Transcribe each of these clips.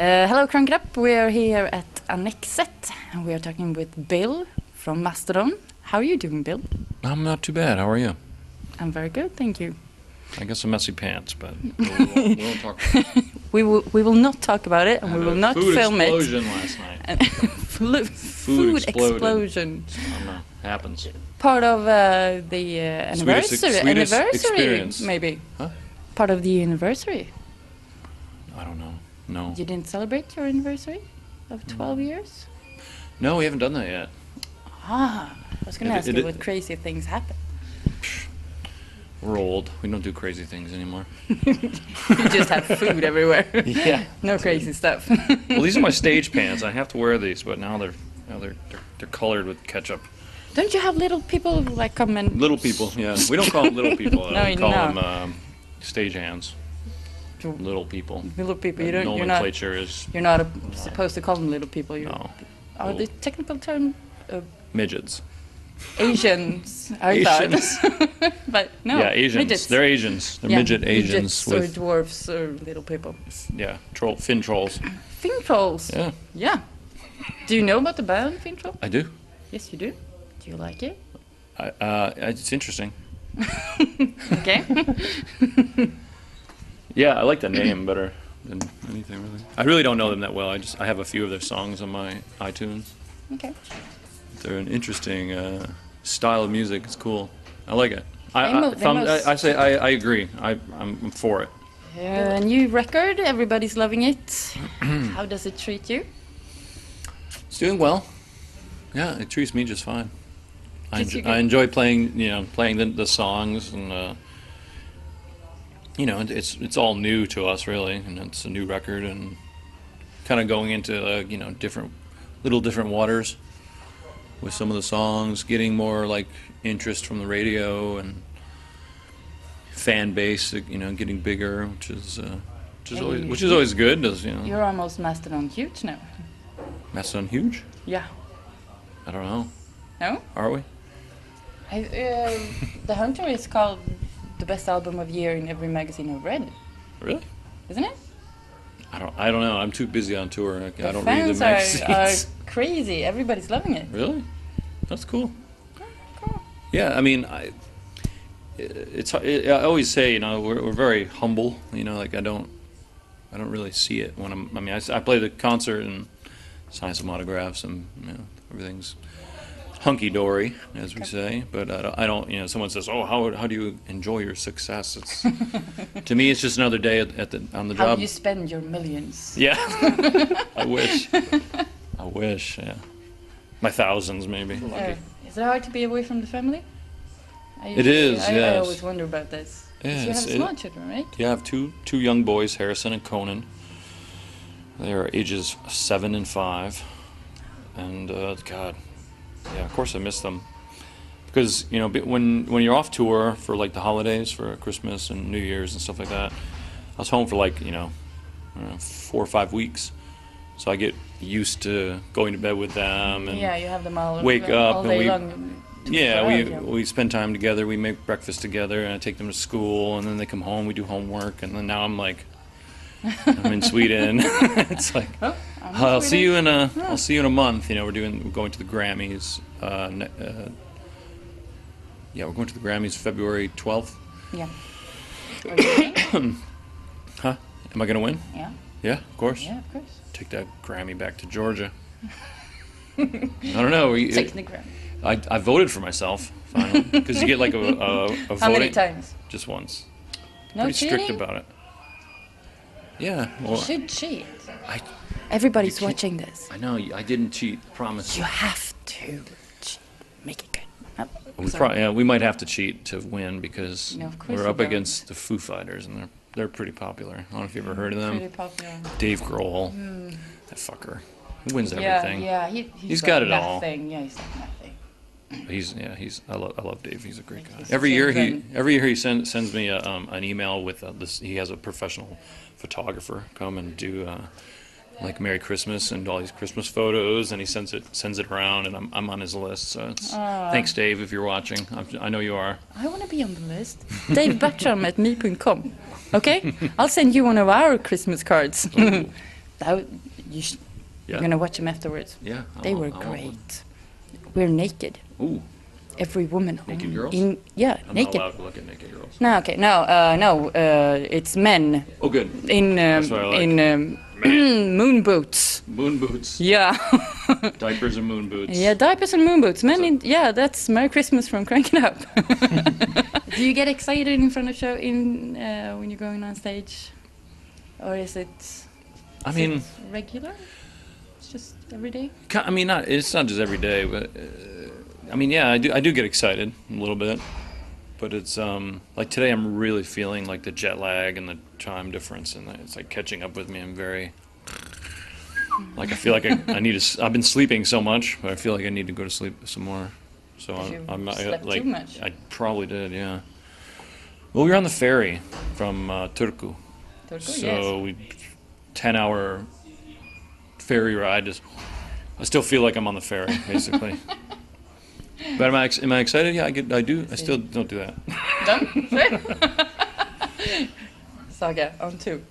Uh, hello, Crank It Up. We are here at Annexet, and we are talking with Bill from Mastodon. How are you doing, Bill? I'm not too bad. How are you? I'm very good, thank you. I got some messy pants, but we'll, we'll, we won't talk about it. We will, we will not talk about it, and we will not food film it. explosion last night. Food, exploded. explosion. I don't know. Happens. Part of uh, the uh, Swedish- anniversary, Swedish anniversary experience. maybe. Huh? Part of the anniversary. I don't know. No. You didn't celebrate your anniversary of 12 Mm. years? No, we haven't done that yet. Ah, I was going to It- ask it- you what crazy things happen. We're old. We don't do crazy things anymore. you just have food everywhere. Yeah. No crazy stuff. Well, these are my stage pants. I have to wear these, but now they're now they're they're, they're colored with ketchup. Don't you have little people like come and Little people. Yeah. We don't call them little people. No, we call no. them um, stage hands. Little people. little people? You The don't. You're not. nomenclature is You're not uh supposed to call them little people. You're, no Are the technical term uh, midgets. Asians? I Asians. thought. but no. yeah, Asians. midgets. They're Asians. They're Yeah, midget Asians midgets or with dwarfs or little people. yeah, troll fin trolls. Fin trolls. Yeah, Yeah. Do you know about the band Finntroll? I do. Yes, you do. Do you like it? I, uh, it's interesting. Okay. Yeah, I like the name better than anything really. I really don't know them that well. I just I have a few of their songs on my iTunes. okay. They're an interesting uh, style of music. It's cool. I like it. I, mo- I, I, I say I, I agree. I, I'm, for it. Uh, new record. Everybody's loving it. How does it treat you? It's doing well. Yeah, it treats me just fine. I, enjoy, I enjoy playing, you know, playing the, the songs and, uh, you know, it's it's all new to us really, and it's a new record and kind of going into uh, you know different, little different waters with some of the songs, getting more like interest from the radio and fan base, you know, getting bigger, which is uh, which is always which is always good. Does you know, You're almost Mastodon huge now. Mastodon huge? Yeah. I don't know. No? Are we? I, uh, the Hunter is called the best album of year in every magazine I've read, Really? isn't it? I don't. I don't know. I'm too busy on tour. I, The I don't read the fans are, magazines. are crazy. Everybody's loving it. Really? That's cool. Cool. Yeah. I mean, I. It's. I always say, you know, we're, we're very humble. You know, like I don't. I don't really see it when I'm. I mean, I play the concert and sign some autographs and you know everything's hunky dory, as we say. But I don't, I don't. You know, someone says, "Oh, how how do you enjoy your success?" It's to me, it's just another day at, at the on the How job. do you spend your millions? Yeah. I wish. I wish, yeah. My thousands, maybe. Uh, is it hard to be away from the family? I It usually- is, I, I always wonder about this. 'Cause you Yes, have it- small children, right? Yeah, I have two two young boys, Harrison and Conan. They're ages seven and five, and uh, God, yeah, of course I miss them, because you know when when you're off tour for like the holidays, for Christmas and New Year's and stuff like that, I was home for like you know, know four or five weeks, so I get used to going to bed with them and yeah, you have them all wake all up all and we- long. Yeah, we yeah. we spend time together. We make breakfast together, and I take them to school, and then they come home. We do homework, and then now I'm like, I'm in Sweden. it's like Oh, I'm in I'll see you in a I'll see you in a month. You know, we're doing we're going to the Grammys. Uh, ne- uh, yeah, we're going to the Grammys February 12th. Yeah. You? Huh? Am I gonna win? yeah. Yeah, of course. Yeah, of course. Take that Grammy back to Georgia. I don't know. we- Take the gram. I, I voted for myself finally because you get like a, a, a voting. How many times? Just once. No Pretty cheating. strict about it. Yeah. You Well, should cheat. I Everybody's watching this. I know I didn't cheat. Promise. You have to cheat. Make it good. Oh, We sorry. pro- yeah, we might have to cheat to win because No, we're up don't. against the Foo Fighters and they're they're pretty popular. I don't know if you've ever heard of them. Pretty popular. Dave Grohl, hmm. that fucker, he wins Yeah, everything. yeah. He, he's, He's like got it all. nothing. Yeah, he's like nothing. He's yeah he's I love I love Dave. He's a great guy. Every year he every year he sends sends me a, um, an email with uh this. He has a professional photographer come and do. Uh, like Merry Christmas and all these Christmas photos, and he sends it sends it around, and I'm, I'm on his list. So it's, thanks, Dave, if you're watching. I'm, I know you are. I want to be on the list. Dave Bertram at me.com. Okay? I'll send you one of our Christmas cards. That, you sh- Yeah. You're gonna watch them afterwards. Yeah. I They won't- were I won't. great. We're naked. Ooh, Every woman. Naked girls? In, yeah, I'm naked. not allowed to look at naked girls. No, okay, no, uh, no, uh, it's men Oh, good. in um, That's what I like. in um, moon boots. Moon boots. Yeah, Diapers and moon boots. yeah, diapers and moon boots. Men So- in yeah, that's Merry Christmas from Cranking Up. Do you get excited in front of show in uh, when you're going on stage, or is it? I is mean, it regular. It's just every day. I mean, not it's not just every day, but uh, I mean, yeah, I do I do get excited a little bit, but it's um like today I'm really feeling like the jet lag and the time difference, and it's like catching up with me. I'm very like I feel like I, I need to. I've been sleeping so much, but I feel like I need to go to sleep some more. So Because I'm, you I'm I, too like much. I probably did, yeah. Well, we were on the ferry from uh, Turku. Turku, So yes. we, ten hour ferry ride. Just, I still feel like I'm on the ferry, basically. but am I ex- am I excited? Yeah, I get, I do. I still don't do that. Done? Saga, on two.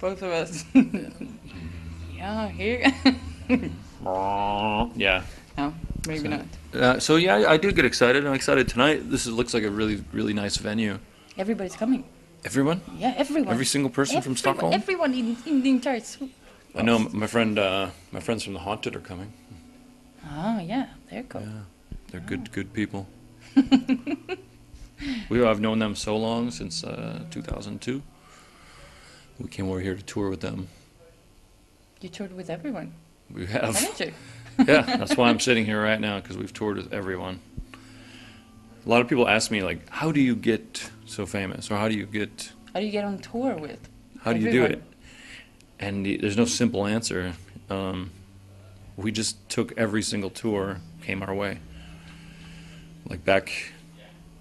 Both of us. yeah, here. yeah. no, maybe So- not. Uh, so yeah, I, I do get excited. I'm excited tonight. This is, looks like a really really nice venue. Everybody's coming. Everyone, Yeah, everyone. every single person from Stockholm. Everyone in, in the entire. Sw- I know my friend, uh, my friends from the Haunted are coming. Oh yeah, they're cool. Yeah, they're good good people. we I've known them so long since uh, 2002. We came over here to tour with them. You toured with everyone, We have. haven't you? yeah, that's why I'm sitting here right now because we've toured with everyone. A lot of people ask me like, how do you get so famous, or how do you get, How do you get on tour with? how do you do it? And there's no simple answer. Um, we just took every single tour came our way. Like back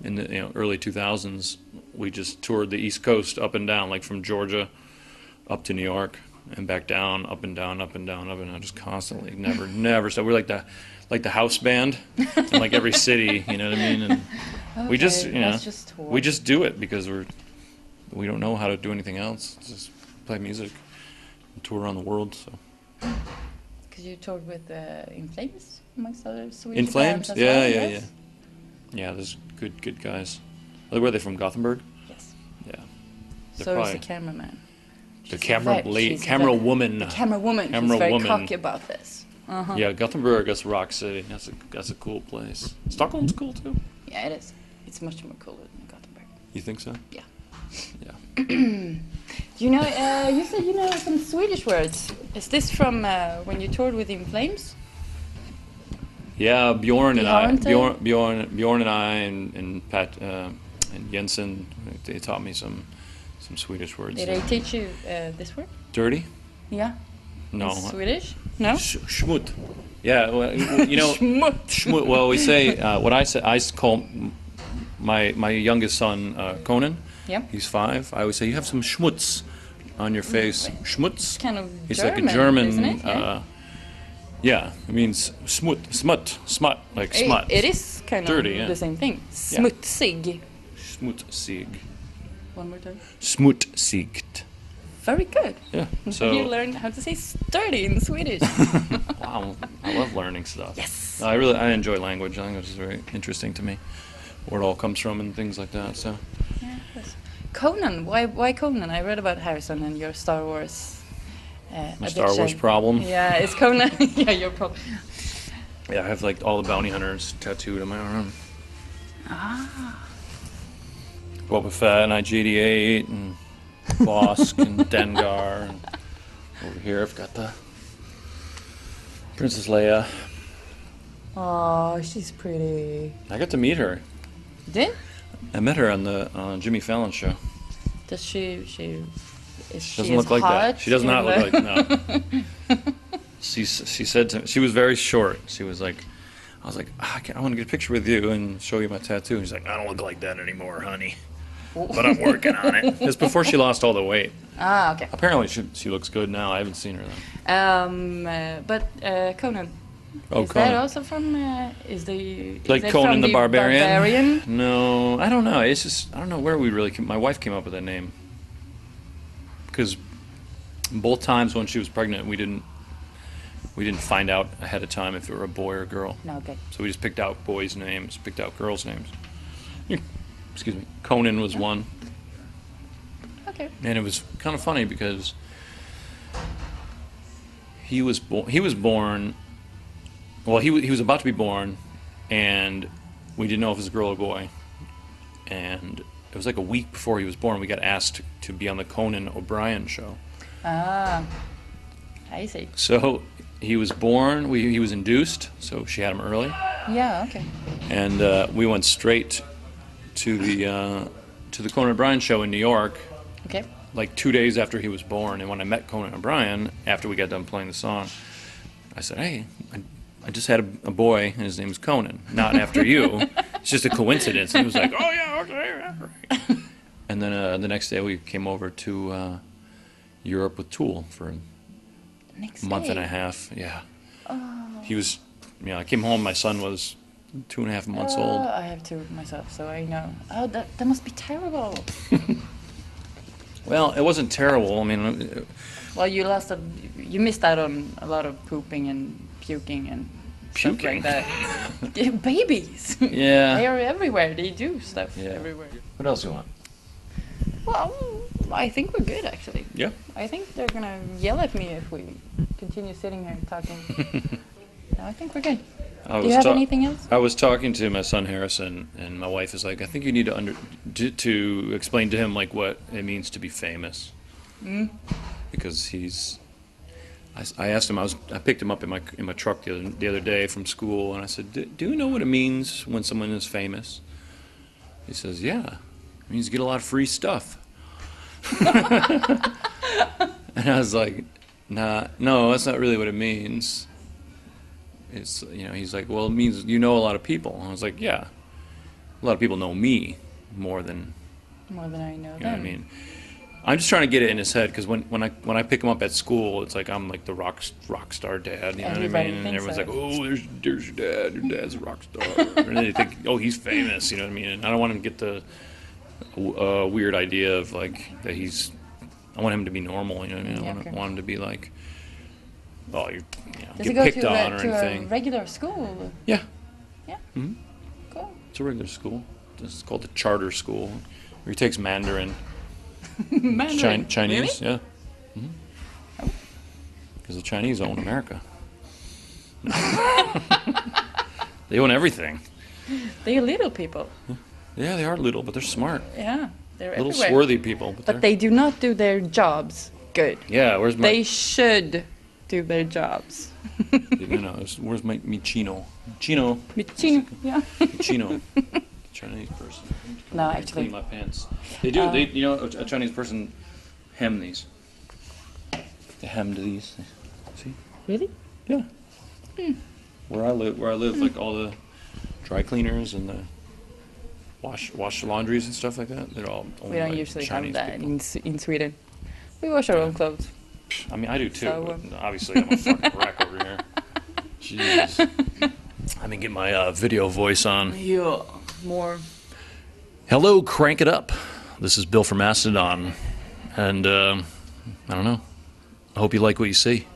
in the you know, early 2000s, we just toured the East Coast up and down, like from Georgia up to New York and back down, up and down, up and down, up and down, just constantly, never, never. So we're like the like the house band in like every city, you know what I mean? And we just, you know, just we just do it because we're we don't know how to do anything else. Just play music, and tour around the world. So Because you toured with uh, In Flames, amongst other Swedish In bands Flames, yeah, well, yeah, yes? Yeah, there's good good guys. Where are they from? Gothenburg? Yes. Yeah. They're So is the cameraman. The camera lady, camera woman. The camera woman. Camera she's very woman. cocky about this. Uh-huh. Yeah, Gothenburg. That's Rock City. That's a that's a cool place. Stockholm's cool too. Yeah, it is. It's much more cooler than Gothenburg. You think so? Yeah. Yeah. You know, uh, you said you know some Swedish words. Is this from uh, when you toured with In Flames? Yeah, Bjorn and I, Bjorn? Bjorn, Bjorn, and I, and, and Pat uh, and Jensen, they taught me some some Swedish words. Did I teach you uh, this word? Dirty? Yeah. No. In Swedish? No. Sh- schmut. Yeah, well, you know, Schmut. schmut. Well, we say uh, what I say. I call my my youngest son uh, Conan. Yeah. He's five. I always say you have some schmutz on your face. Schmutz. Kind of It's German, like a German. isn't it? Yeah. Yeah, it means smut, smut, smut, like smut. it is kind Dirty, of yeah. the same thing. Smutsig. Smutsig. One more time. Smutsigt. Very good. Yeah. So you learned how to say sturdy in Swedish. wow, I love learning stuff. yes. I really I enjoy language. Language is very interesting to me, where it all comes from and things like that. So Yeah. Conan. Why? Why Conan? I read about Harrison and your Star Wars. Uh, my Star Wars addiction. problem. Yeah, it's Conan. yeah, your problem. Yeah, I have like all the bounty hunters tattooed on my arm. Ah. Boba Fett and IG-88 and Bossk and Dengar. And over here I've got the Princess Leia. Oh, she's pretty. I got to meet her. Did? I met her on the uh, Jimmy Fallon show. Does she? She. Is She she doesn't as look like that. hot She does in not look the- like no. she s- she said to she was very short. She was like, I was like, "Ah, I, can't- I want to get a picture with you and show you my tattoo. And she's like, I don't look like that anymore, honey. But I'm working on it. It's before she lost all the weight. Ah, okay. Apparently, she she looks good now. I haven't seen her though. Um, uh, but uh, Conan. Oh, is Conan. that also from? Uh, is the Like is it Conan from the Barbarian? Barbarian? No, I don't know. It's just I don't know where we really. Came, my wife came up with that name because Both times when she was pregnant, we didn't we didn't find out ahead of time if it were a boy or a girl. No, good. So we just picked out boys' names, picked out girls' names. Excuse me. Conan was one, Okay. and it was kind of funny because he was bo- he was born. Well, he wa- he was about to be born, and we didn't know if it was a girl or a boy. And it was like a week before he was born, we got asked to be on the Conan O'Brien show. Ah, I see. So he was born. We, he was induced, so she had him early. Yeah, okay. and uh, we went straight to the uh, to the Conan O'Brien show in New York, Okay. like two days after he was born. And when I met Conan O'Brien after we got done playing the song, I said, "Hey, I, I just had a, a boy, and his name is Conan. Not after you. it's just a coincidence." And he was like, "Oh yeah, okay, yeah, right." and then uh, the next day we came over to uh, Europe with Tool for Next a month and a half. Yeah, Oh. he was. You know, I came home. My son was two and a half months old. Oh, I have two myself, so I know. Oh, that, that must be terrible. Well, it wasn't terrible. I mean, uh, Well, you lost a, you missed out on a lot of pooping and puking and stuff Puking? like that. Yeah, Babies. Yeah. they are everywhere. They do stuff Yeah. everywhere. what else do you want? Well, I think we're good actually. Yeah. I think they're gonna yell at me if we continue sitting here talking. no, I think we're good. I Do you have ta- anything else? I was talking to my son Harrison, and my wife is like, "I think you need to under to, to explain to him like what it means to be famous, Mm. because he's." I, asked him. I was. I picked him up in my in my truck the other, the other day from school, and I said, "Do do you know what it means when someone is famous?" He says, "Yeah, it means you get a lot of free stuff." and I was like, "Nah, no, that's not really what it means." It's you know, he's like, "Well, it means you know a lot of people." I was like, "Yeah, a lot of people know me more than More than I know. you know what them. I mean." I'm just trying to get it in his head because when, when I when I pick him up at school, it's like I'm like the rock rock star dad. You know what I mean? And thinks everyone's so. like, "Oh, there's there's your dad. Your dad's a rock star." and then they think, "Oh, he's famous." You know what I mean? And I don't want him to get the uh, weird idea of like that he's. I want him to be normal. You know what I mean? I Yeah, want, okay. want him to be like, oh, you're you know, Does he get go picked to, on a, or to a anything. regular school? yeah, Yeah. Mhm. Cool. it's a regular school. It's called the charter school. Where he takes Mandarin. Mandarin. Chi- Chinese, Really? yeah. Mm-hmm. Because the Chinese own America. they own everything. They're little people. Yeah, they are little, but they're smart. Yeah. They're Little everywhere. swarthy people. But, But they're, do not do their jobs good. yeah, where's my? They should do their jobs. you know, where's my me Chino? Chino, Michino. Yeah. Chino, Chinese person. No, I actually. clean my pants. They do. Uh, they, you know, a, a Chinese person hem these. They hemmed these. See? Really? Yeah. Where I live, where I live, like all the dry cleaners and the wash wash laundries and stuff like that, they're all. Owned We don't by usually Chinese have that people. in, S- in Sweden. We wash our own clothes. I mean, I do too. So, but um, obviously, I'm a fucking wreck over here. Jeez. Let me get my uh, video voice on. Yeah. More. Hello, crank it up. This is Bill from Mastodon, and uh, I don't know. I hope you like what you see.